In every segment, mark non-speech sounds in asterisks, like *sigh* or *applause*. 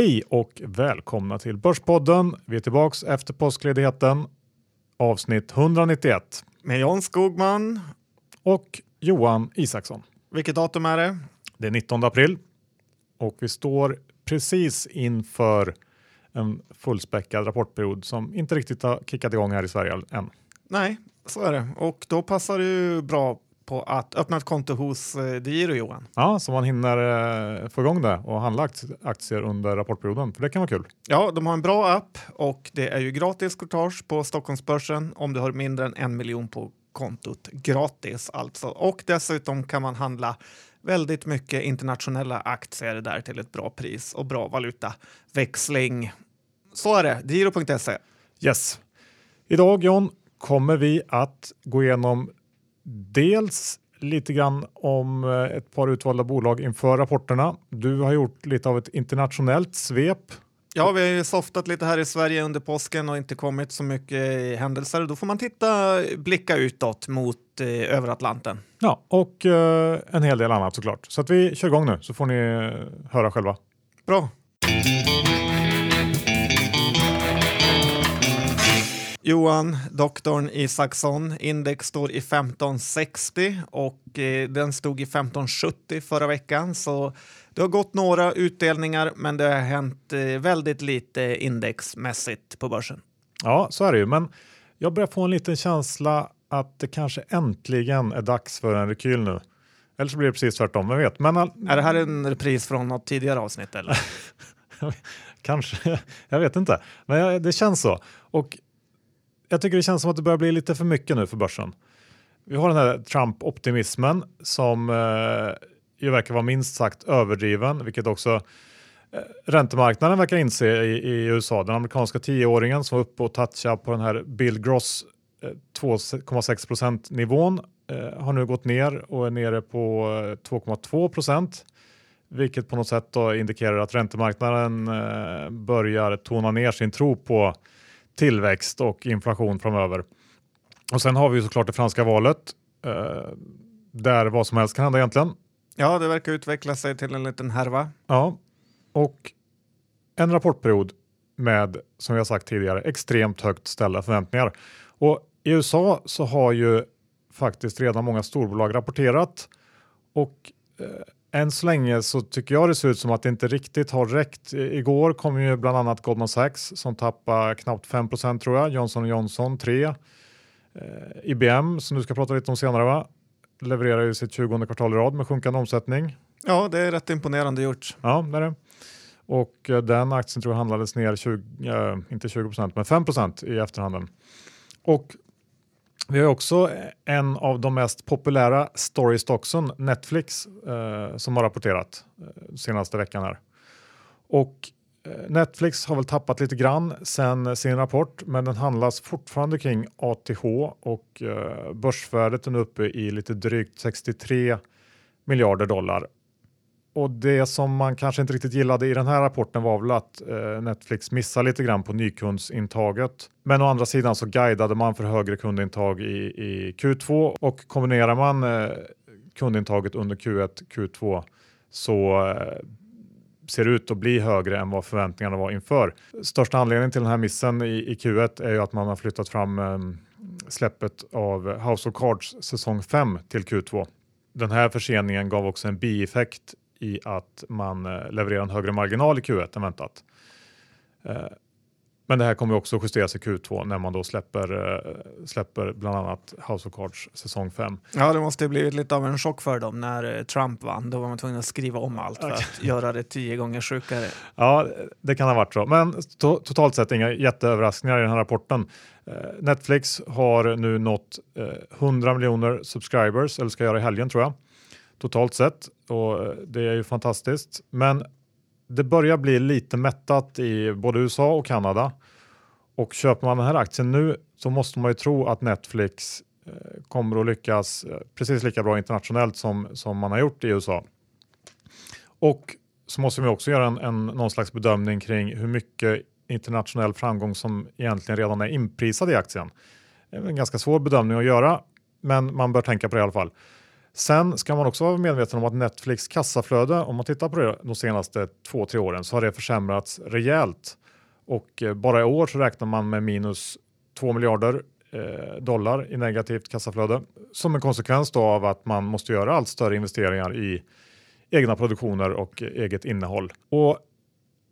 Hej och välkomna till Börspodden. Vi är tillbaks efter påskledigheten. Avsnitt 191 Med John Skogman. och Johan Isaksson. Vilket datum är det? Det är 19 april och vi står precis inför en fullspäckad rapportperiod som inte riktigt har kickat igång här i Sverige än. Nej, så är det. Och då passar det ju bra på att öppna ett konto hos eh, Digiro, Johan. Ja, så man hinner eh, få igång det och handla akt- aktier under rapportperioden, för det kan vara kul. Ja, de har en bra app och det är ju gratis courtage på Stockholmsbörsen om du har mindre än en miljon på kontot. Gratis alltså. Och dessutom kan man handla väldigt mycket internationella aktier där till ett bra pris och bra valutaväxling. Så är det. Giro.se. Yes. Idag John kommer vi att gå igenom dels lite grann om eh, ett par utvalda bolag inför rapporterna. Du har gjort lite av ett internationellt svep. Ja, vi har ju softat lite här i Sverige under påsken och inte kommit så mycket händelser. Då får man titta, blicka utåt mot eh, över Atlanten. Ja, och eh, en hel del annat såklart. Så att vi kör igång nu så får ni eh, höra själva. Bra. Johan, doktorn Isaksson, index står i 1560 och eh, den stod i 1570 förra veckan. Så det har gått några utdelningar, men det har hänt eh, väldigt lite indexmässigt på börsen. Ja, så är det ju. Men jag börjar få en liten känsla att det kanske äntligen är dags för en rekyl nu. Eller så blir det precis tvärtom, vem vet. Men all... Är det här en repris från något tidigare avsnitt? Eller? *laughs* Kanske, jag vet inte. Men jag, det känns så. Och jag tycker det känns som att det börjar bli lite för mycket nu för börsen. Vi har den här Trump-optimismen som eh, ju verkar vara minst sagt överdriven, vilket också eh, räntemarknaden verkar inse i, i USA. Den amerikanska tioåringen som var uppe och touchade på den här Bill Gross eh, 2,6 procent nivån eh, har nu gått ner och är nere på eh, 2,2 procent vilket på något sätt då indikerar att räntemarknaden eh, börjar tona ner sin tro på tillväxt och inflation framöver. Och sen har vi ju såklart det franska valet eh, där vad som helst kan hända egentligen. Ja, det verkar utveckla sig till en liten härva. Ja, och en rapportperiod med, som har sagt tidigare, extremt högt ställda förväntningar. Och i USA så har ju faktiskt redan många storbolag rapporterat och eh, än så länge så tycker jag det ser ut som att det inte riktigt har räckt. Igår kom ju bland annat Goldman Sachs som tappar knappt 5% tror jag, Johnson Johnson 3. Eh, IBM som du ska prata lite om senare va? levererar ju sitt 20 kvartal i rad med sjunkande omsättning. Ja, det är rätt imponerande gjort. Ja, det är det. Och eh, den aktien tror jag handlades ner 20, eh, inte 20 men 5% i efterhanden. Och vi har också eh, en av de mest populära storystocksen, Netflix, eh, som har rapporterat eh, senaste veckan här. Och eh, Netflix har väl tappat lite grann sen sin rapport, men den handlas fortfarande kring ATH och eh, börsvärdet är nu uppe i lite drygt 63 miljarder dollar. Och det som man kanske inte riktigt gillade i den här rapporten var väl att eh, Netflix missar lite grann på nykundsintaget. Men å andra sidan så guidade man för högre kundintag i, i Q2 och kombinerar man eh, kundintaget under Q1, Q2 så eh, ser det ut att bli högre än vad förväntningarna var inför. Största anledningen till den här missen i, i Q1 är ju att man har flyttat fram eh, släppet av House of Cards säsong 5 till Q2. Den här förseningen gav också en bieffekt i att man eh, levererar en högre marginal i Q1 än väntat. Eh, Men det här kommer också justeras i Q2 när man då släpper, eh, släpper bland annat House of Cards säsong 5. Ja, det måste blivit lite av en chock för dem när Trump vann. Då var man tvungen att skriva om allt för att göra det tio gånger sjukare. Ja, det kan ha varit så. Men to totalt sett inga jätteöverraskningar i den här rapporten. Netflix har nu nått eh, 100 miljoner subscribers, eller ska göra i helgen tror jag, totalt sett. Och eh, det är ju fantastiskt. Men det börjar bli lite mättat i både USA och Kanada. Och köper man den här aktien nu så måste man ju tro att Netflix eh, kommer att lyckas eh, precis lika bra internationellt som, som man har gjort i USA. Och så måste vi också göra en, en, någon slags bedömning kring hur mycket internationell framgång som egentligen redan är inprisad i aktien. Det är en ganska svår bedömning att göra, men man bör tänka på det i alla fall. Sen ska man också vara medveten om att Netflix kassaflöde, om man tittar på det de senaste två, tre åren, så har det försämrats rejält. Och eh, bara i år så räknar man med minus 2 miljarder eh, dollar i negativt kassaflöde som en konsekvens då av att man måste göra allt större investeringar i egna produktioner och eh, eget innehåll. Och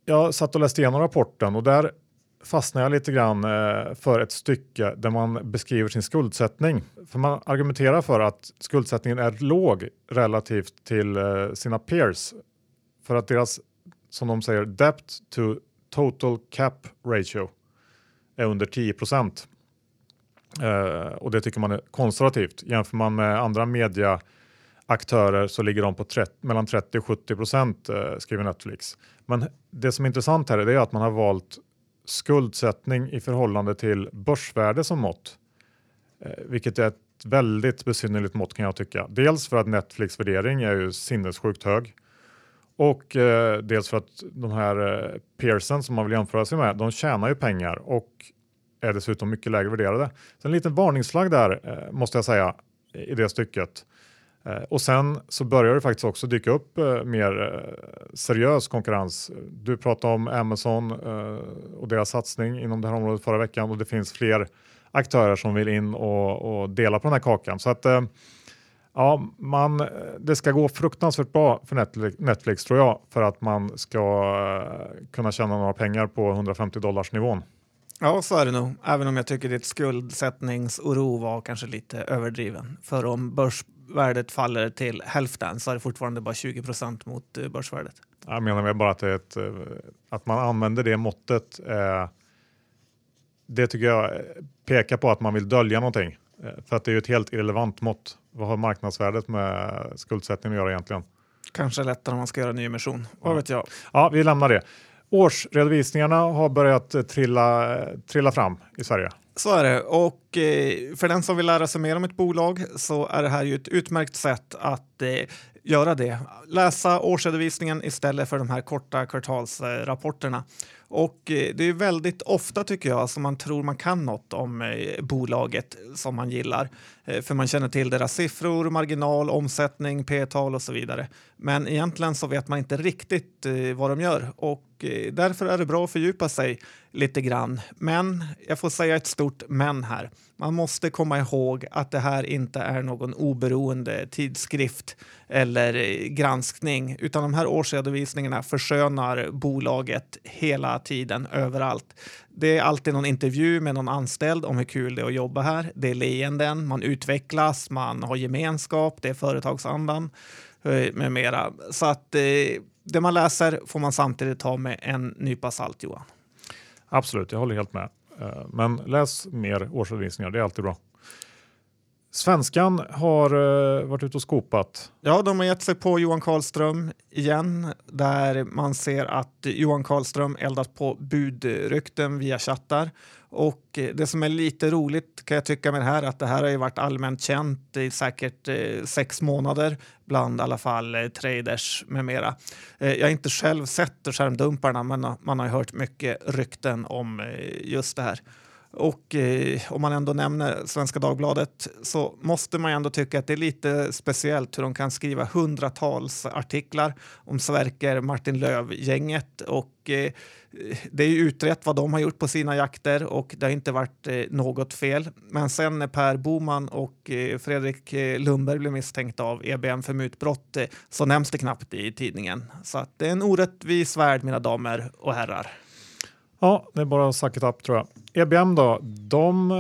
jag satt och läste igenom rapporten och där fastnar jag lite grann eh, för ett stycke där man beskriver sin skuldsättning. För man argumenterar för att skuldsättningen är låg relativt till eh, sina peers. För att deras, som de säger, debt to total cap ratio är under 10 procent. Uh, och det tycker man är konservativt. Jämför man med andra mediaaktörer så ligger de på 30, mellan 30 och 70 procent, uh, skriver Netflix. Men det som är intressant här är att man har valt skuldsättning i förhållande till börsvärde som mått, eh, vilket är ett väldigt besynnerligt mått kan jag tycka. Dels för att Netflix värdering är ju sinnessjukt hög och eh, dels för att de här eh, Pearson som man vill jämföra sig med, de tjänar ju pengar och är dessutom mycket lägre värderade. Så en liten varningsflagg där eh, måste jag säga i det stycket. Eh, och sen så börjar det faktiskt också dyka upp eh, mer eh, seriös konkurrens. Du pratade om Amazon och deras satsning inom det här området förra veckan och det finns fler aktörer som vill in och, och dela på den här kakan. Så att Ja, man, det ska gå fruktansvärt bra för Netflix, tror jag för att man ska kunna tjäna några pengar på 150 dollars nivån. Ja, så är det nog. Även om jag tycker ditt skuldsättningsoro var kanske lite överdriven. För om börs börsvärdet faller till hälften så är det fortfarande bara 20 procent mot eh, börsvärdet. Jag menar väl bara att, ett, eh, att man använder det måttet. Eh, det tycker jag pekar på att man vill dölja någonting. För att det är ju ett helt irrelevant mått. Vad har marknadsvärdet med skuldsättning att göra egentligen? Kanske lättare om man ska göra en ny emission. Vad vet jag? Ja, vi lämnar det. Årsredovisningarna har börjat trilla, trilla fram i Sverige. Så är det. Och eh, för den som vill lära sig mer om ett bolag så är det här ju ett utmärkt sätt att eh, göra det. Läsa årsredovisningen istället för de här korta kvartalsrapporterna. Och eh, det är väldigt ofta tycker jag som man tror man kan något om bolaget som man gillar. För man känner till deras siffror, marginal, omsättning, p-tal och så vidare. Men egentligen så vet man inte riktigt vad de gör och därför är det bra att fördjupa sig lite grann. Men jag får säga ett stort men här. Man måste komma ihåg att det här inte är någon oberoende tidskrift eller eh, granskning, utan de här årsredovisningarna förskönar bolaget hela tiden överallt. Det är alltid någon intervju med någon anställd om hur kul det är att jobba här. Det är leenden, man utvecklas, man har gemenskap, det är företagsandan eh, med mera. Så att eh, det man läser får man samtidigt ta med en nypa salt, Johan. Absolut, jag håller helt med. Eh, men läs mer årsredovisningar, det är alltid bra. Svenskan har uh, varit ute och skopat. Ja, de har gett sig på Johan Karlström igen, där man ser att Johan Karlström eldat på budrykten via chattar. Och det som är lite roligt kan jag tycka med det här att det här har ju varit allmänt känt i säkert eh, sex månader bland i alla fall eh, traders med mera. Eh, jag har inte själv sett skärmdumparna men man har hört mycket rykten om eh, just det här. Och eh, om man ändå nämner Svenska Dagbladet så måste man ändå tycka att det är lite speciellt hur de kan skriva hundratals artiklar om Sverker Martin Löv-gänget och eh, det är ju utrett vad de har gjort på sina jakter och det har inte varit eh, något fel. Men sen när Per Boman och eh, Fredrik eh, Lundberg blev misstänkta av EBM för mutbrott eh, så nämns det knappt i tidningen. Så att det är en orättvis värld, mina damer och herrar. Ja, det är bara att suck it up tror jag. EBM då, de eh,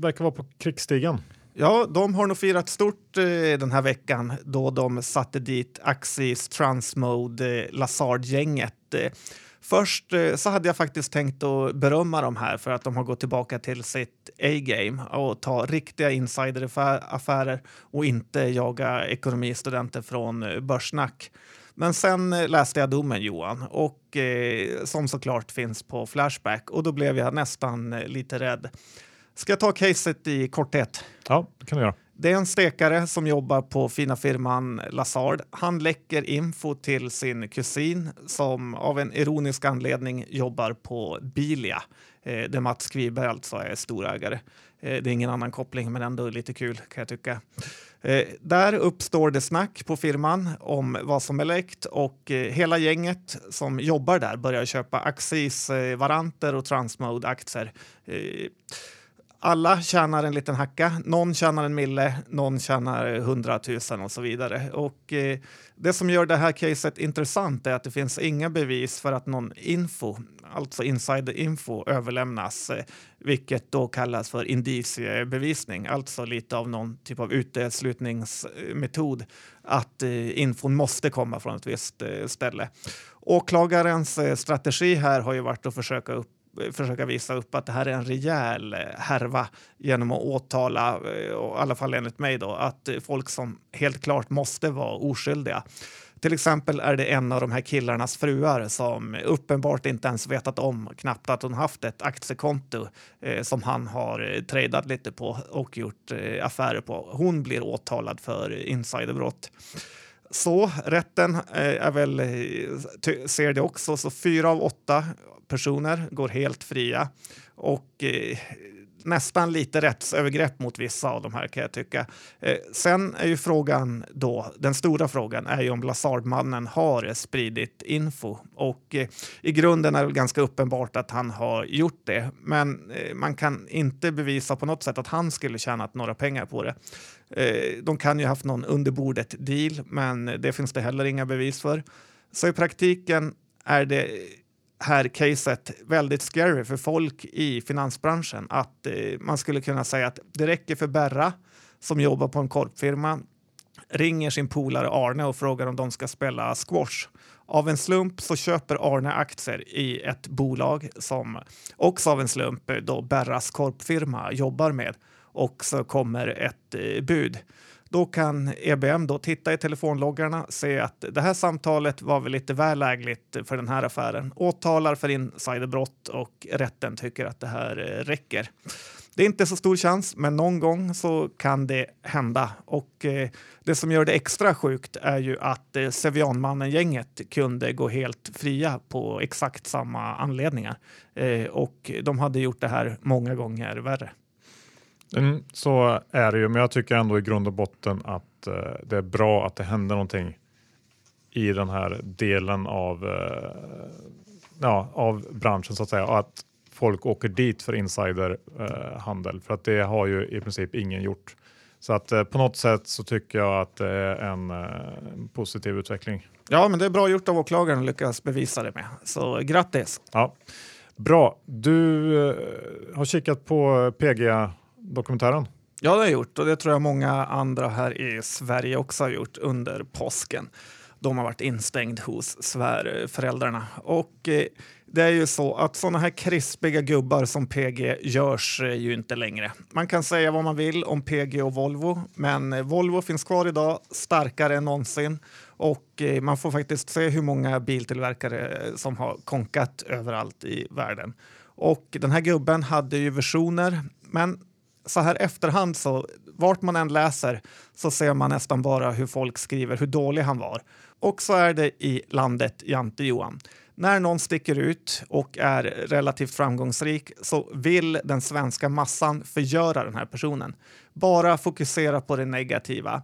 verkar vara på krigsstigen. Ja, de har nog firat stort eh, den här veckan då de satte dit Axis, Transmode, eh, Lazard-gänget. Eh, först eh, så hade jag faktiskt tänkt att berömma dem här för att de har gått tillbaka till sitt A-game och ta riktiga insideraffärer och inte jaga ekonomistudenter från eh, Börssnack. Men sen eh, läste jag domen Johan och eh, som såklart finns på Flashback och då blev jag nästan eh, lite rädd. Ska jag ta caset i korthet? Ja, det kan du göra. Det är en stekare som jobbar på fina firman Lazard. Han läcker info till sin kusin som av en ironisk anledning jobbar på Bilia. eh, där Mats Kviberg alltså är storägare. Eh, det är ingen annan koppling, men ändå lite kul kan jag tycka. Eh, där uppstår det snack på firman om vad som är läckt och eh, hela gänget som jobbar där börjar köpa Axis-varanter och Transmode-aktier. Alla tjänar en liten hacka. Någon tjänar en mille, någon tjänar hundratusen och så vidare. Och eh, det som gör det här caset intressant är att det finns inga bevis för att någon info, alltså insider info, överlämnas, eh, vilket då kallas för indiciebevisning, alltså lite av någon typ av uteslutningsmetod att eh, infon måste komma från ett visst eh, ställe. Åklagarens eh, strategi här har ju varit att försöka upp försöka visa upp att det här är en rejäl eh, härva genom att åtala, eh, i alla fall enligt mig, då, att folk som helt klart måste vara oskyldiga. Till exempel är det en av de här killarnas fruar som uppenbart inte ens vetat om knappt att hon haft ett aktiekonto eh, som han har eh, tradat lite på och gjort eh, affärer på. Hon blir åtalad för insiderbrott. Så rätten eh, är väl, eh, ser det också, så fyra av åtta personer går helt fria. Och eh, nästan lite rättsövergrepp mot vissa av de här kan jag tycka. Eh, sen är ju frågan då, den stora frågan är ju om Lazardmannen har spridit info och eh, i grunden är det ganska uppenbart att han har gjort det. Men eh, man kan inte bevisa på något sätt att han skulle tjänat några pengar på det. Eh, de kan ju haft någon underbordet deal, men det finns det heller inga bevis för. Så i praktiken är det här caset väldigt scary för folk i finansbranschen. Att eh, man skulle kunna säga att det räcker för Berra som jobbar på en korpfirma ringer sin polare Arne och frågar om de ska spela squash. Av en slump så köper Arne aktier i ett bolag som också av en slump då Berras korpfirma jobbar med och så kommer ett eh, bud. Då kan EBM då titta i telefonloggarna, se att det här samtalet var väl lite väl lägligt för den här affären. Åtalar för insiderbrott och rätten tycker att det här eh, räcker. Det är inte så stor chans, men någon gång så kan det hända. Och eh, det som gör det extra sjukt är ju att eh, Sevianmannen-gänget kunde gå helt fria på exakt samma anledningar. Eh, och de hade gjort det här många gånger värre. Mm, så är det ju, men jag tycker ändå i grund och botten att eh, det är bra att det händer någonting i den här delen av, eh, ja, av branschen så att säga och att folk åker dit för insiderhandel eh, för att det har ju i princip ingen gjort. Så att eh, på något sätt så tycker jag att det är en eh, positiv utveckling. Ja, men det är bra gjort av åklagaren att lyckas bevisa det med. Så grattis! Ja. Bra. Du eh, har kikat på PG dokumentären? Ja, det har jag gjort och det tror jag många andra här i Sverige också har gjort under påsken. De har varit instängd hos svärföräldrarna. Och eh, det är ju så att sådana här krispiga gubbar som PG görs eh, ju inte längre. Man kan säga vad man vill om PG och Volvo, men eh, Volvo finns kvar idag, starkare än någonsin. Och eh, man får faktiskt se hur många biltillverkare eh, som har konkat överallt i världen. Och den här gubben hade ju versioner, men så här efterhand, så vart man än läser så ser man nästan bara hur folk skriver hur dålig han var. Och så är det i landet Jante Johan. När någon sticker ut och är relativt framgångsrik så vill den svenska massan förgöra den här personen. Bara fokusera på det negativa.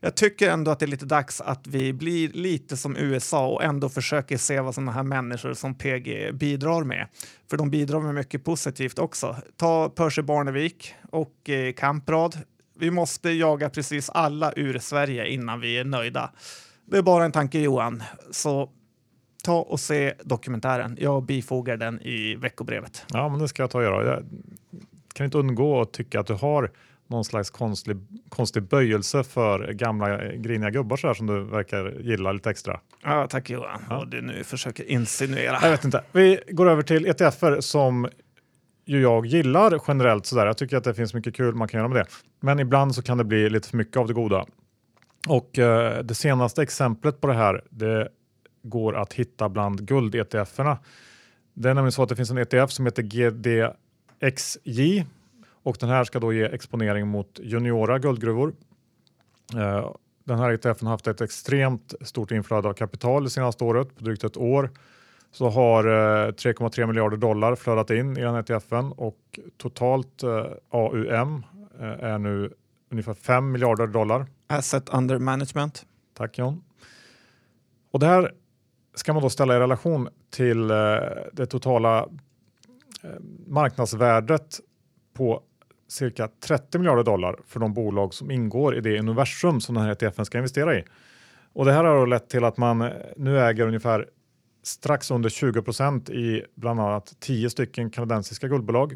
Jag tycker ändå att det är lite dags att vi blir lite som USA och ändå försöker se vad sådana här människor som PG bidrar med. För de bidrar med mycket positivt också. Ta Percy Barnevik och eh, Kamprad. Vi måste jaga precis alla ur Sverige innan vi är nöjda. Det är bara en tanke Johan. Så ta och se dokumentären. Jag bifogar den i veckobrevet. Ja, men det ska jag ta och göra. Jag kan inte undgå att tycka att du har någon slags konstig, konstig böjelse för gamla griniga gubbar så här, som du verkar gilla lite extra. Ja, tack Johan. Ja. Och du nu försöker insinuera. Jag vet inte. Vi går över till ETFer som ju jag gillar generellt sådär. Jag tycker att det finns mycket kul man kan göra med det. Men ibland så kan det bli lite för mycket av det goda. Och eh, det senaste exemplet på det här, det går att hitta bland guld-ETFerna. Det är nämligen så att det finns en ETF som heter GDXJ och den här ska då ge exponering mot juniora guldgruvor. Eh, den här ETFen har haft ett extremt stort inflöde av kapital det senaste året, på drygt ett år. så har 3,3 miljarder dollar flödat in i den ETFen och totalt AUM är nu ungefär 5 miljarder dollar. Asset under management. Tack John. Och det här ska man då ställa i relation till eh, det totala eh, marknadsvärdet på cirka 30 miljarder dollar för de bolag som ingår i det universum som den här ETFen ska investera i. Och det här har lett till att man eh, nu äger ungefär strax under 20% i bland annat 10 stycken kanadensiska guldbolag.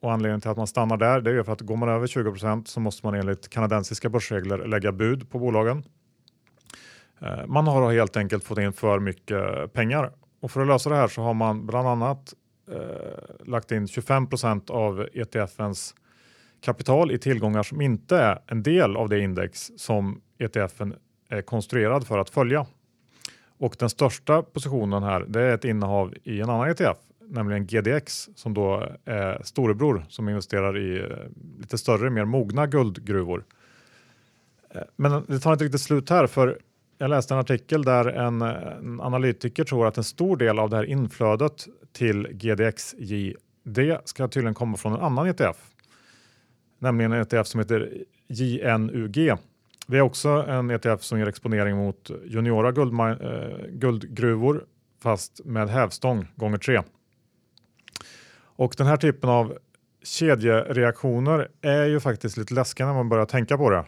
Och anledningen till att man stannar där det är för att går man över 20% så måste man enligt kanadensiska börsregler lägga bud på bolagen. Eh, man har helt enkelt fått in för mycket pengar och för att lösa det här så har man bland annat eh, lagt in 25% av ETFens kapital i tillgångar som inte är en del av det index som ETFen är konstruerad för att följa. Och den största positionen här det är ett innehav i en annan ETF, nämligen GDX som då är storebror som investerar i eh, lite större, mer mogna guldgruvor. Eh, men det tar inte riktigt slut här för jag läste en artikel där en, en analytiker tror att en stor del av det här inflödet till GDXJD ska tydligen komma från en annan ETF nämligen en ETF som heter JNUG. Det är också en ETF som ger exponering mot juniora eh, guldgruvor fast med hävstång gånger tre. Och den här typen av kedjereaktioner är ju faktiskt lite läskiga när man börjar tänka på det.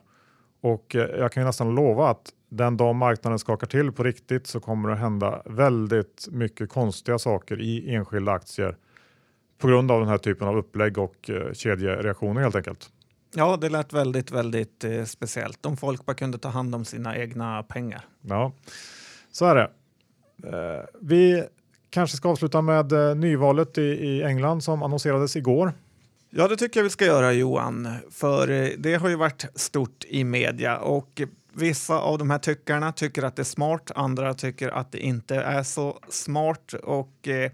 Och eh, jag kan ju nästan lova att den dag marknaden skakar till på riktigt så kommer det hända väldigt mycket konstiga saker i enskilda aktier på grund av den här typen av upplägg och eh, kedjereaktioner helt enkelt. Ja, det lät väldigt, väldigt eh, speciellt. Om folk bara kunde ta hand om sina egna pengar. Ja, så är det. Eh, vi kanske ska avsluta med eh, nyvalet i, i England som annonserades igår. Ja, det tycker jag vi ska göra Johan, för eh, det har ju varit stort i media och Vissa av de här tyckarna tycker att det är smart, andra tycker att det inte är så smart. Och eh,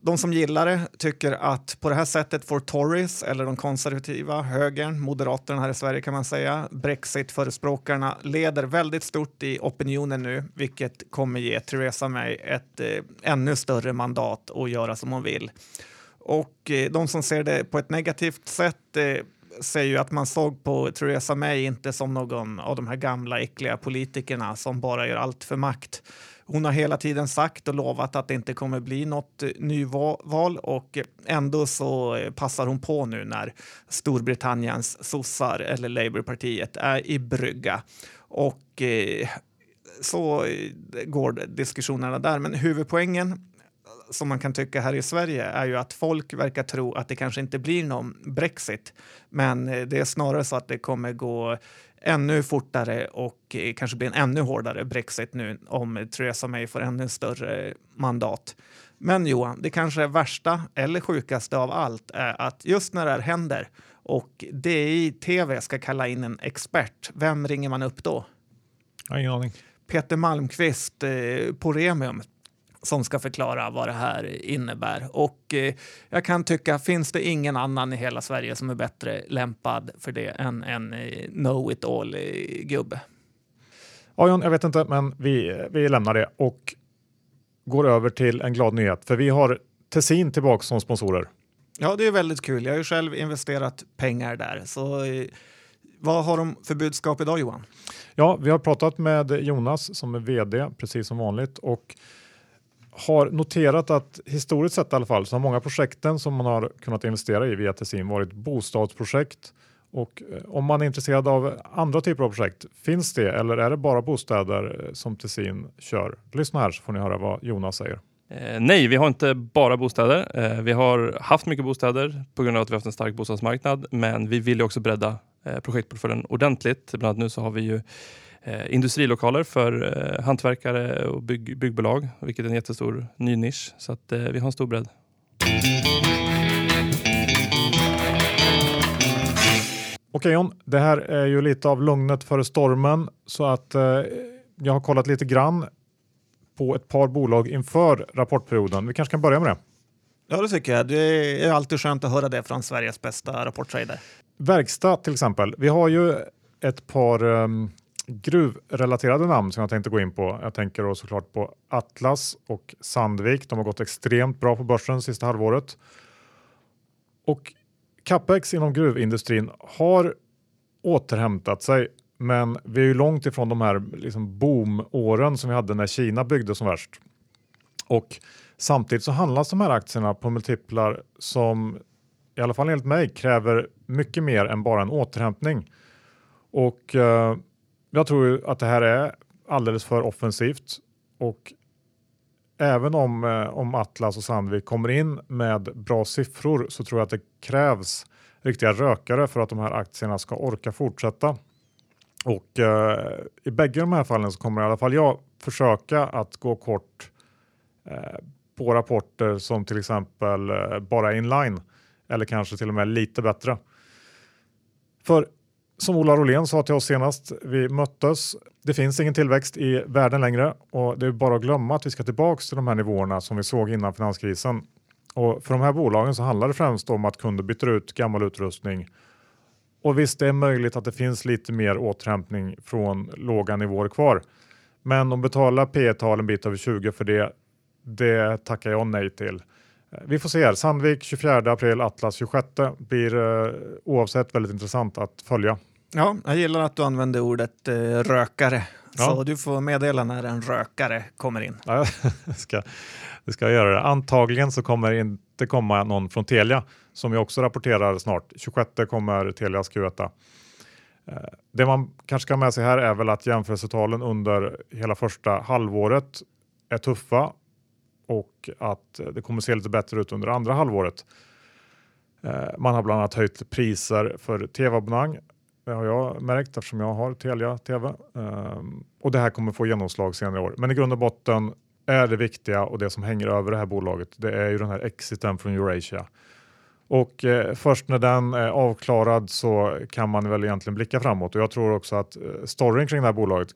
de som gillar det tycker att på det här sättet får Tories, eller de konservativa, högern, moderaterna här i Sverige kan man säga, Brexit-förespråkarna leder väldigt stort i opinionen nu, vilket kommer ge Theresa May ett eh, ännu större mandat att göra som hon vill. Och eh, de som ser det på ett negativt sätt eh, säger ju att man såg på Theresa May inte som någon av de här gamla äckliga politikerna som bara gör allt för makt hon har hela tiden sagt och lovat att det inte kommer bli något eh, nyval och ändå så eh, passar hon på nu när Storbritanniens sossar eller Labourpartiet är i brygga. Och eh, så eh, går diskussionerna där. Men huvudpoängen som man kan tycka här i Sverige är ju att folk verkar tro att det kanske inte blir någon Brexit. Men det är snarare så att det kommer gå ännu fortare och eh, kanske bli en ännu hårdare Brexit nu om Theresa May får ännu större mandat. Men Johan, det kanske värsta eller sjukaste av allt är att just när det här händer och DI-TV ska kalla in en expert, vem ringer man upp då? Jag har ingen aning. Peter Malmqvist eh, på Remium som ska förklara vad det här innebär. Och eh, jag kan tycka, finns det ingen annan i hela Sverige som är bättre lämpad för det än en eh, know-it-all-gubbe? Eh, ja, John, jag vet inte, men vi, vi lämnar det och går över till en glad nyhet. För vi har Tessin tillbaka som sponsorer. Ja, det är väldigt kul. Jag har ju själv investerat pengar där. Så vad har de för budskap idag Johan? Ja, vi har pratat med Jonas som är vd precis som vanligt och har noterat att historiskt sett i alla fall så har många projekten som man har kunnat investera i via Tessin varit bostadsprojekt. Och eh, om man är intresserad av andra typer av projekt, finns det eller är det bara bostäder eh, som Tessin kör? Lyssna här så får ni höra vad Jonas säger. Eh, nej, vi har inte bara bostäder. Eh, vi har haft mycket bostäder på grund av att vi har haft en stark bostadsmarknad, men vi vill också bredda eh, projektportföljen ordentligt. Bland annat nu så har vi ju eh, industrilokaler för eh, hantverkare och bygg, byggbolag, vilket är en jättestor ny nisch. Så att, eh, vi har en stor bredd. Okej John, det här är ju lite av lugnet före stormen så att eh, jag har kollat lite grann på ett par bolag inför rapportperioden. Vi kanske kan börja med det. Ja, det tycker jag. Det är alltid skönt att höra det från Sveriges bästa rapporttrader. Verkstad till exempel. Vi har ju ett par um, gruvrelaterade namn som jag tänkte gå in på. Jag tänker då såklart på Atlas och Sandvik. De har gått extremt bra på börsen sista halvåret. Och capex inom gruvindustrin har återhämtat sig men vi är ju långt ifrån de här liksom boomåren som vi hade när Kina byggde som värst. Och samtidigt så handlas de här aktierna på multiplar som i alla fall enligt mig kräver mycket mer än bara en återhämtning. Och eh, jag tror att det här är alldeles för offensivt och även om, eh, om Atlas och Sandvik kommer in med bra siffror så tror jag att det krävs riktiga rökare för att de här aktierna ska orka fortsätta. Och eh, i bägge de här fallen så kommer i alla fall jag försöka att gå kort eh, på rapporter som till exempel eh, bara inline eller kanske till och med lite bättre. För som Ola Rolén sa till oss senast vi möttes, det finns ingen tillväxt i världen längre och det är bara att glömma att vi ska tillbaks till de här nivåerna som vi såg innan finanskrisen. Och för de här bolagen så handlar det främst om att kunder byter ut gammal utrustning. Och visst, det är möjligt att det finns lite mer återhämtning från låga nivåer kvar. Men att betala P tal en bit över 20 för det, det tackar jag nej till. Vi får se här. Sandvik 24 april, Atlas 26 blir eh, oavsett väldigt intressant att följa. Ja, jag gillar att du använder ordet eh, rökare. Ja. Så du får meddela när en rökare kommer in. Ja, *laughs* ska, det ska jag göra. Det. Antagligen så kommer inte komma någon från Telia som jag också rapporterar snart. 26 kommer Telias Q1. Eh, det man kanske ska ha med sig här är väl att jämförelsetalen under hela första halvåret är tuffa och att det kommer se lite bättre ut under andra halvåret. Eh, man har bland annat höjt priser för tv-abonnemang. Det har jag märkt eftersom jag har Telia TV ehm, och det här kommer få genomslag senare i år. Men i grund och botten är det viktiga och det som hänger över det här bolaget. Det är ju den här exiten från Eurasia och eh, först när den är avklarad så kan man väl egentligen blicka framåt och jag tror också att eh, storyn kring det här bolaget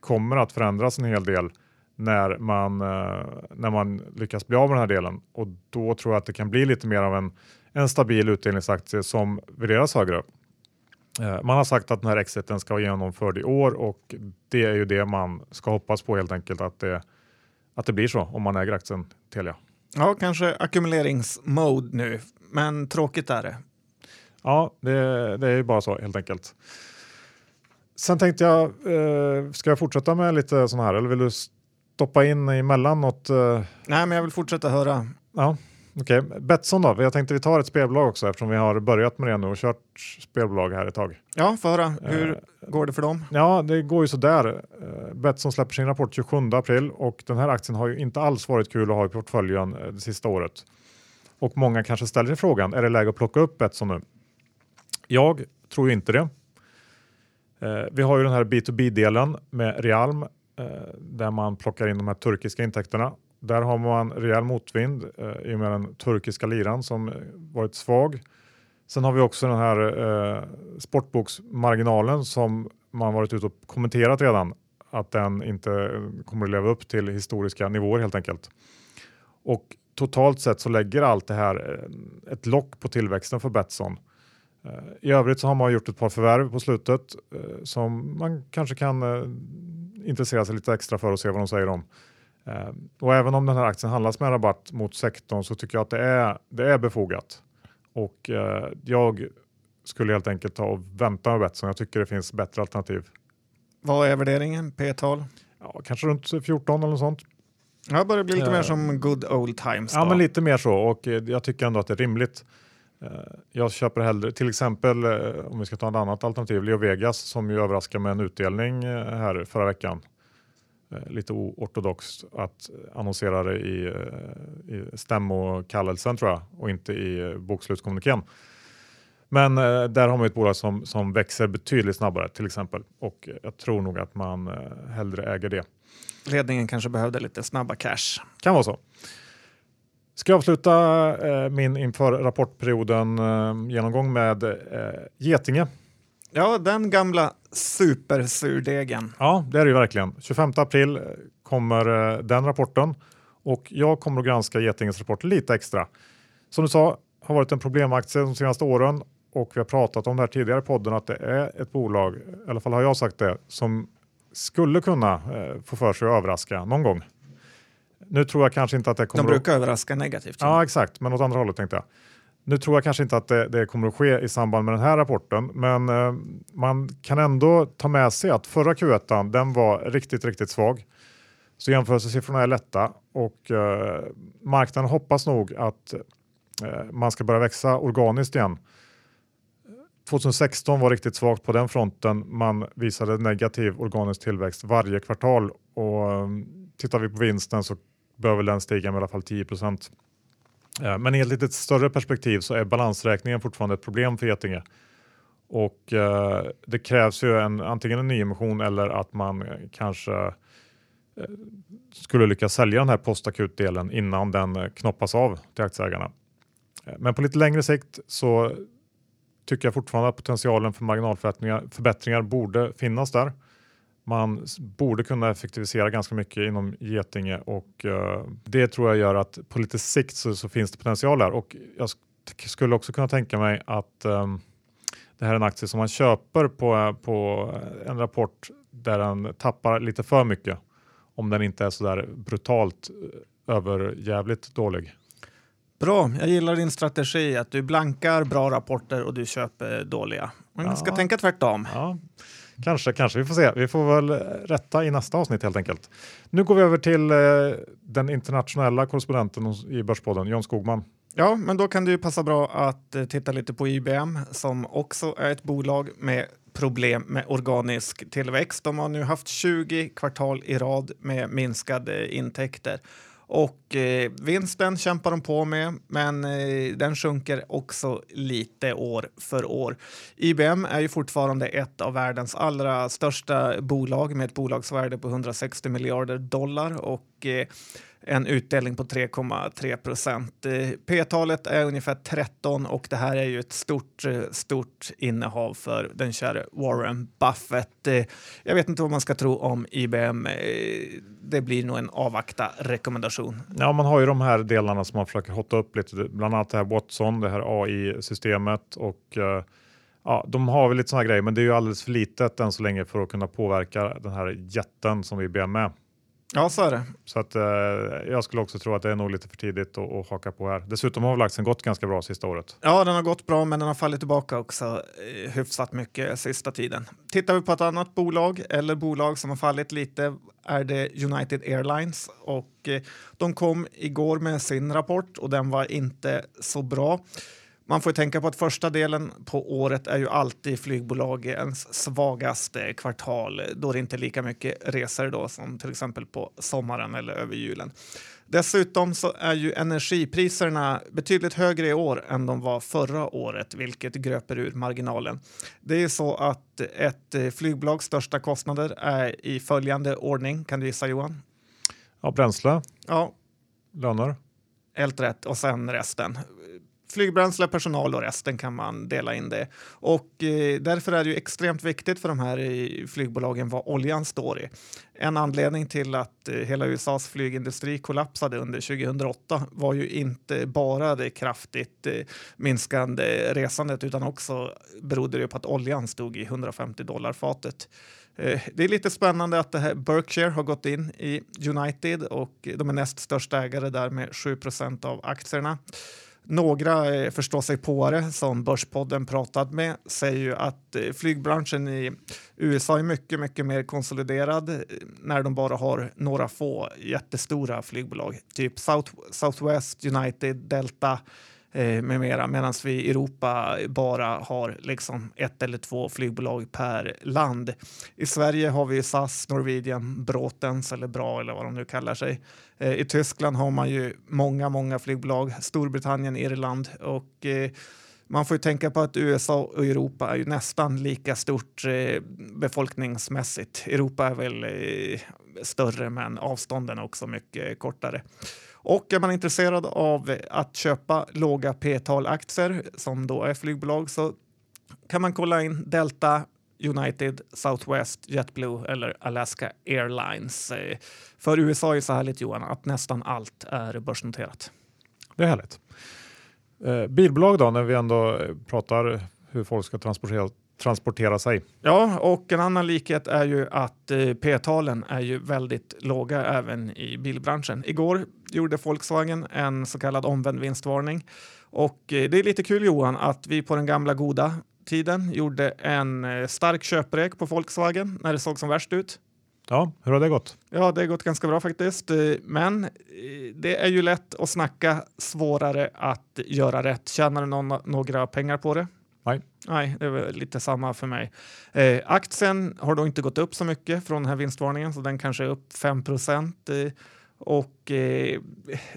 kommer att förändras en hel del när man, eh, när man lyckas bli av med den här delen och då tror jag att det kan bli lite mer av en, en stabil utdelningsaktie som värderas högre. Eh, man har sagt att den här exiten ska vara genomförd i år och det är ju det man ska hoppas på helt enkelt att det, att det blir så om man äger aktien Telia. Ja, kanske ackumuleringsmode nu, men tråkigt är det. Ja, det, det är ju bara så helt enkelt. Sen tänkte jag, eh, ska jag fortsätta med lite sådana här eller vill du stoppa in emellan något? Eh... Nej, men jag vill fortsätta höra. Ja, Okej, okay. Betsson då? Jag tänkte vi tar ett spelbolag också eftersom vi har börjat med det nu och kört spelbolag här ett tag. Ja, få höra. Hur uh, går det för dem? Ja, det går ju sådär. Uh, Betsson släpper sin rapport 27 april och den här aktien har ju inte alls varit kul att ha i portföljen uh, det sista året. Och många kanske ställer sig frågan, är det läge att plocka upp Betsson nu? Jag tror inte det. Vi har ju den här B2B-delen med Realm där man plockar in de här turkiska intäkterna där har man rejäl motvind eh, i och med den turkiska liran som varit svag. Sen har vi också den här eh, sportboksmarginalen som man varit ute och kommenterat redan att den inte kommer att leva upp till historiska nivåer helt enkelt. Och totalt sett så lägger allt det här eh, ett lock på tillväxten för Betsson. Eh, I övrigt så har man gjort ett par förvärv på slutet eh, som man kanske kan intressera sig lite extra för och se vad de säger om. Eh, och även om den här aktien handlas med rabatt mot sektorn så tycker jag att det är, det är befogat. Och eh, jag skulle helt enkelt ta och vänta med Betsson. Jag tycker det finns bättre alternativ. Vad är värderingen? P-tal? Ja, kanske runt 14 eller något sånt. Ja, börjar bli lite uh, mer som good old times. Då. Ja, men lite mer så och jag tycker ändå att det är rimligt. Jag köper hellre, till exempel om vi ska ta ett annat alternativ, Leo Vegas som ju överraskar med en utdelning här förra veckan. Eh, lite oortodoxt att annonsera det i, eh, i stämmokallelsen tror jag och inte i eh, bokslutskommunikén. Men där har man ett bolag som, som växer betydligt snabbare till exempel och jag tror nog att man hellre äger det. Ledningen kanske behövde lite snabba cash. Kan vara så. Ska jag avsluta eh, min inför rapportperioden eh, genomgång med eh, Getinge Ja, den gamla supersurdegen. Ja, det är det ju verkligen. 25 april kommer eh, den rapporten och jag kommer att granska Getingens rapport lite extra. Som du sa, har varit en problemaktie de senaste åren och vi har pratat om det här tidigare i podden att det är ett bolag, i alla fall har jag sagt det, som skulle kunna eh, få för sig att överraska någon gång. Nu tror jag kanske inte att det kommer De brukar att... överraska negativt. Ja, exakt, men åt andra hållet tänkte jag. Nu tror jag kanske inte att det, det kommer att ske i samband med den här rapporten, men eh, man kan ändå ta med sig att förra Q1 den var riktigt, riktigt svag. Så jämförelsesiffrorna är lätta och eh, marknaden hoppas nog att eh, man ska börja växa organiskt igen. 2016 var riktigt svagt på den fronten. Man visade negativ organisk tillväxt varje kvartal och eh, tittar vi på vinsten så bör väl den stiga med i alla fall 10 procent. Eh, men i ett lite större perspektiv så är balansräkningen fortfarande ett problem för Getinge. Och eh, det krävs ju en, antingen en nyemission eller att man kanske eh, skulle lyckas sälja den här postakutdelen innan den knoppas av till aktieägarna. Eh, men på lite längre sikt så tycker jag fortfarande att potentialen för marginalförbättringar borde finnas där. Man borde kunna effektivisera ganska mycket inom Getinge och uh, det tror jag gör att på lite sikt så, så finns det potential där och jag skulle också kunna tänka mig att um, det här är en aktie som man köper på, på en rapport där den tappar lite för mycket om den inte är så där brutalt eh, överjävligt dålig. Bra, jag gillar din strategi att du blankar bra rapporter och du köper dåliga. Man ja. ska tänka tvärtom. Ja. Kanske, kanske. Vi får se. Vi får väl rätta i nästa avsnitt helt enkelt. Nu går vi över till eh, den internationella korrespondenten i Börspodden, John Skogman. Ja, men då kan det ju passa bra att eh, titta lite på IBM som också är ett bolag med problem med organisk tillväxt. De har nu haft 20 kvartal i rad med minskade intäkter och eh, vinsten kämpar de på med, men eh, den sjunker också lite år för år. IBM är ju fortfarande ett av världens allra största bolag med ett bolagsvärde på 160 miljarder dollar och eh, en utdelning på 3,3 procent. Eh, P-talet är ungefär 13 och det här är ju ett stort, eh, stort innehav för den käre Warren Buffett. Eh, jag vet inte vad man ska tro om IBM. Det blir nog en avvakta rekommendation. Ja, man har ju de här delarna som man försöker hotta upp lite, bland annat det här Watson, det här AI-systemet och Ja, de har väl lite sådana grejer, men det är ju alldeles för litet än så länge för att kunna påverka den här jätten som IBM är. Ja, så är det. Så att, eh, jag skulle också tro att det är nog lite för tidigt att, att haka på här. Dessutom har väl aktien gått ganska bra sista året. Ja, den har gått bra, men den har fallit tillbaka också eh, hyfsat mycket sista tiden. Tittar vi på ett annat bolag eller bolag som har fallit lite är det United Airlines och eh, de kom igår med sin rapport och den var inte så bra. Man får tänka på att första delen på året är ju alltid flygbolagens svagaste kvartal då det inte är lika mycket resor då som till exempel på sommaren eller över julen. Dessutom så är ju energipriserna betydligt högre i år än de var förra året, vilket gröper ur marginalen. Det är så att ett flygbolags största kostnader är i följande ordning. Kan du gissa Johan? Ja, bränsle. Ja. Löner. Helt rätt. Och sen resten flygbränsle, personal och resten kan man dela in det. Och eh, därför är det ju extremt viktigt för de här eh, flygbolagen vad oljan står i. En anledning till att eh, hela USAs flygindustri kollapsade under 2008 var ju inte bara det kraftigt eh, minskande resandet utan också berodde det på att oljan stod i 150 dollar fatet. Eh, det är lite spännande att det här Berkshire har gått in i United och de är näst största ägare där med 7% av aktierna. Några eh, förståsigpåare som Börspodden pratat med säger ju att eh, flygbranschen i USA är mycket, mycket mer konsoliderad eh, när de bara har några få jättestora flygbolag, typ South, Southwest, United, Delta eh, med mera, medan vi i Europa bara har liksom ett eller två flygbolag per land. I Sverige har vi SAS, Norwegian, Bråtens eller Bra eller vad de nu kallar sig. Eh, I Tyskland har man ju många, många flygbolag, Storbritannien, Irland och eh, man får ju tänka på att USA och Europa är ju nästan lika stort eh, befolkningsmässigt. Europa är väl eh, större men avstånden är också mycket kortare. Och är man intresserad av att köpa låga P-tal-aktier som då är flygbolag så kan man kolla in Delta, United, Southwest, JetBlue eller Alaska Airlines. För USA är så härligt Johan att nästan allt är börsnoterat. Det är härligt. Eh, bilbolag då, när vi ändå pratar hur folk ska transportera, transportera sig. Ja, och en annan likhet är ju att eh, P-talen är ju väldigt låga även i bilbranschen. Igår gjorde Volkswagen en så kallad omvänd vinstvarning och eh, det är lite kul Johan att vi på den gamla goda tiden gjorde en eh, stark köprek på Volkswagen när det såg som värst ut. Ja, hur har det gått? Ja, det har gått ganska bra faktiskt. Eh, men eh, det är ju lätt att snacka, svårare att göra rätt. Tjänar du någon, några pengar på det? Nej. Nej, det är lite samma för mig. Eh, aktien har då inte gått upp så mycket från den här vinstvarningen, så den kanske är upp 5 procent. Eh, och eh,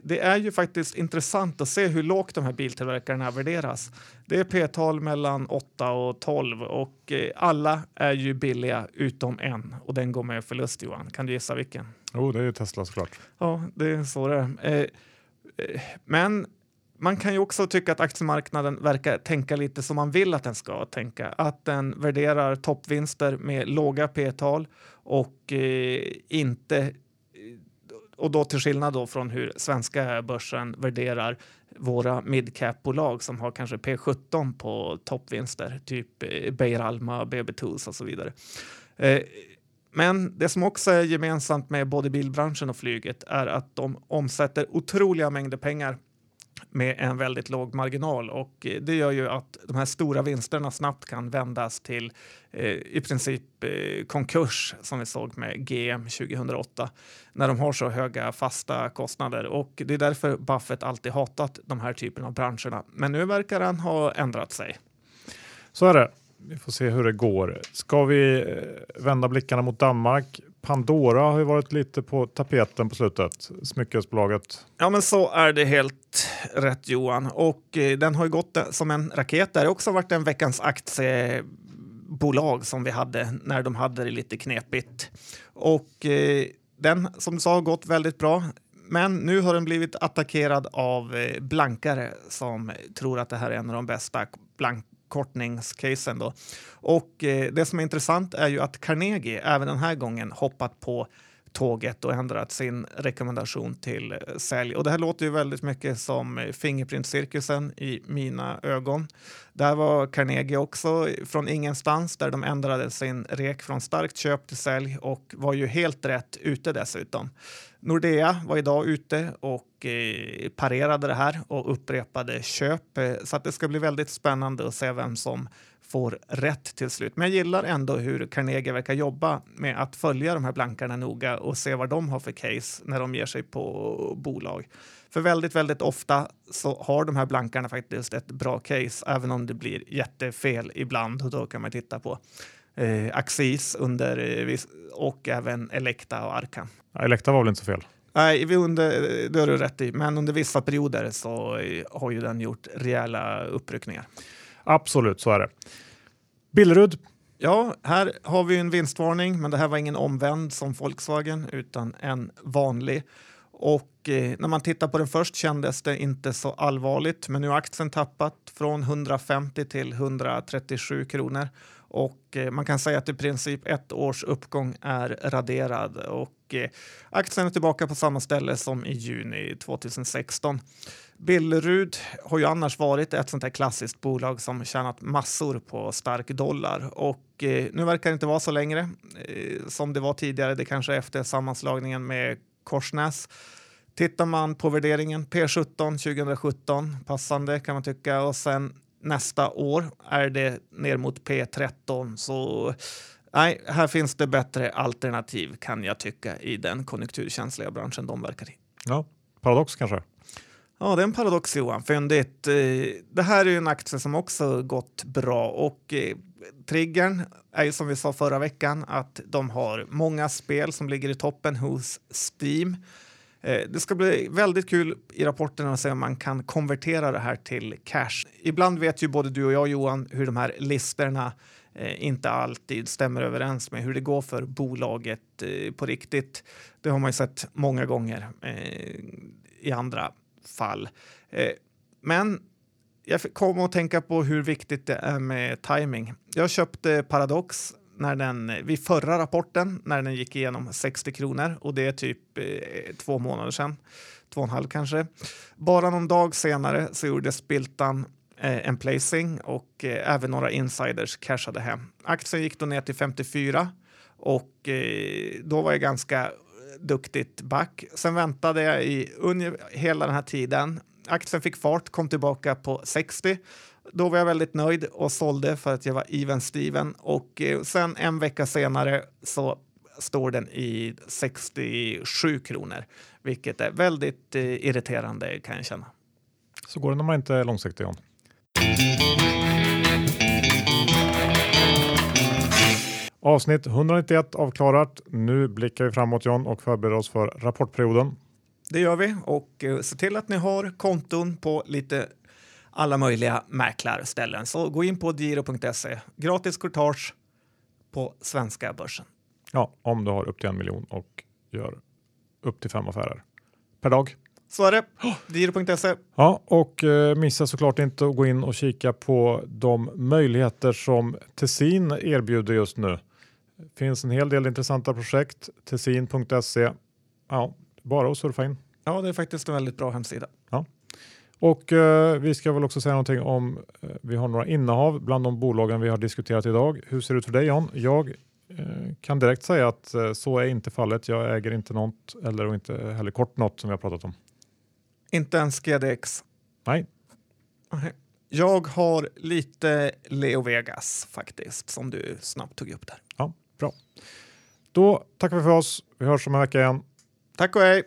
det är ju faktiskt intressant att se hur lågt de här biltillverkarna värderas. Det är p-tal mellan 8 och 12 och eh, alla är ju billiga utom en och den går med förlust Johan. Kan du gissa vilken? Jo, oh, det är Tesla såklart. Ja, det är så det är. Eh, eh, men man kan ju också tycka att aktiemarknaden verkar tänka lite som man vill att den ska tänka. Att den värderar toppvinster med låga p-tal och eh, inte eh, och då till skillnad då från hur svenska börsen värderar våra midcap-bolag som har kanske P17 på toppvinster, typ eh, Beijer Alma, BB Tools och så vidare. Eh, men det som också är gemensamt med både bilbranschen och flyget är att de omsätter otroliga mängder pengar med en väldigt låg marginal och eh, det gör ju att de här stora vinsterna snabbt kan vändas till eh, i princip eh, konkurs som vi såg med GM 2008 när de har så höga fasta kostnader och det är därför Buffett alltid hatat de här typen av branscherna. Men nu verkar han ha ändrat sig. Så är det. Vi får se hur det går. Ska vi eh, vända blickarna mot Danmark? Pandora har ju varit lite på tapeten på slutet, smyckesbolaget. Ja, men så är det helt rätt Johan. Och eh, den har ju gått eh, som en raket. Det har också varit en veckans aktiebolag som vi hade när de hade det lite knepigt. Och eh, den som du sa har gått väldigt bra. Men nu har den blivit attackerad av eh, blankare som tror att det här är en av de bästa blank kortningscasen. Då. Och eh, det som är intressant är ju att Carnegie även den här gången hoppat på tåget och ändrat sin rekommendation till eh, sälj. Och det här låter ju väldigt mycket som Fingerprint-cirkusen i mina ögon. Där var Carnegie också från ingenstans där de ändrade sin rek från starkt köp till sälj och var ju helt rätt ute dessutom. Nordea var idag ute och eh, parerade det här och upprepade köp eh, så att det ska bli väldigt spännande att se vem som får rätt till slut. Men jag gillar ändå hur Carnegie verkar jobba med att följa de här blankarna noga och se vad de har för case när de ger sig på bolag. För väldigt, väldigt ofta så har de här blankarna faktiskt ett bra case, även om det blir jättefel ibland. Och då kan man titta på eh, Axis under, eh, och även Elekta och Arkan. Ja, Elekta var väl inte så fel? Nej, vi under, det har du rätt i, men under vissa perioder så eh, har ju den gjort rejäla uppryckningar. Absolut, så är det. Billerud. Ja, här har vi en vinstvarning, men det här var ingen omvänd som Volkswagen utan en vanlig. Och eh, när man tittar på den först kändes det inte så allvarligt, men nu har aktien tappat från 150 till 137 kronor och eh, man kan säga att i princip ett års uppgång är raderad och eh, aktien är tillbaka på samma ställe som i juni 2016. Billerud har ju annars varit ett sånt här klassiskt bolag som tjänat massor på stark dollar och eh, nu verkar det inte vara så längre som det var tidigare. Det kanske efter sammanslagningen med Korsnäs. Tittar man på värderingen P17 2017, passande kan man tycka, och sen nästa år är det ner mot P13. Så nej, här finns det bättre alternativ kan jag tycka i den konjunkturkänsliga branschen de verkar i. Ja, paradox kanske? Ja, det är en paradox Johan. Fyndigt. Eh, det här är ju en aktie som också gått bra och eh, triggern är ju som vi sa förra veckan att de har många spel som ligger i toppen hos Steam. Eh, det ska bli väldigt kul i rapporterna att se om man kan konvertera det här till cash. Ibland vet ju både du och jag Johan hur de här listorna eh, inte alltid stämmer överens med hur det går för bolaget eh, på riktigt. Det har man ju sett många gånger i andra fall. Men jag kom att tänka på hur viktigt det är med timing. Jag köpte Paradox när den, vid förra rapporten när den gick igenom 60 kronor och det är typ eh, två månader sedan, två och en halv kanske. Bara någon dag senare så gjorde Spiltan eh, en placing och eh, även några insiders cashade hem. Aktien gick då ner till 54 och eh, då var jag ganska duktigt back. Sen väntade jag i hela den här tiden. Aktien fick fart, kom tillbaka på 60. Då var jag väldigt nöjd och sålde för att jag var even Steven och eh, sen en vecka senare så står den i 67 kronor, vilket är väldigt eh, irriterande kan jag känna. Så går det när man inte är långsiktig John. Avsnitt 191 avklarat. Nu blickar vi framåt John och förbereder oss för rapportperioden. Det gör vi och eh, se till att ni har konton på lite alla möjliga mäklarställen. Så gå in på giro.se. Gratis courtage på svenska börsen. Ja, om du har upp till en miljon och gör upp till fem affärer per dag. Så är det. Giro.se. Ja, och eh, missa såklart inte att gå in och kika på de möjligheter som Tessin erbjuder just nu. Det finns en hel del intressanta projekt. Tessin.se. Ja, bara att surfa in. Ja, det är faktiskt en väldigt bra hemsida. Ja. Och eh, vi ska väl också säga någonting om, eh, vi har några innehav bland de bolagen vi har diskuterat idag. Hur ser det ut för dig Jan? Jag eh, kan direkt säga att eh, så är inte fallet. Jag äger inte något eller inte heller kort något som vi har pratat om. Inte ens GDX? Nej. Okay. Jag har lite Leo Vegas faktiskt, som du snabbt tog upp där. Ja, bra. Då tackar vi för oss. Vi hörs om en vecka igen. Tack och hej!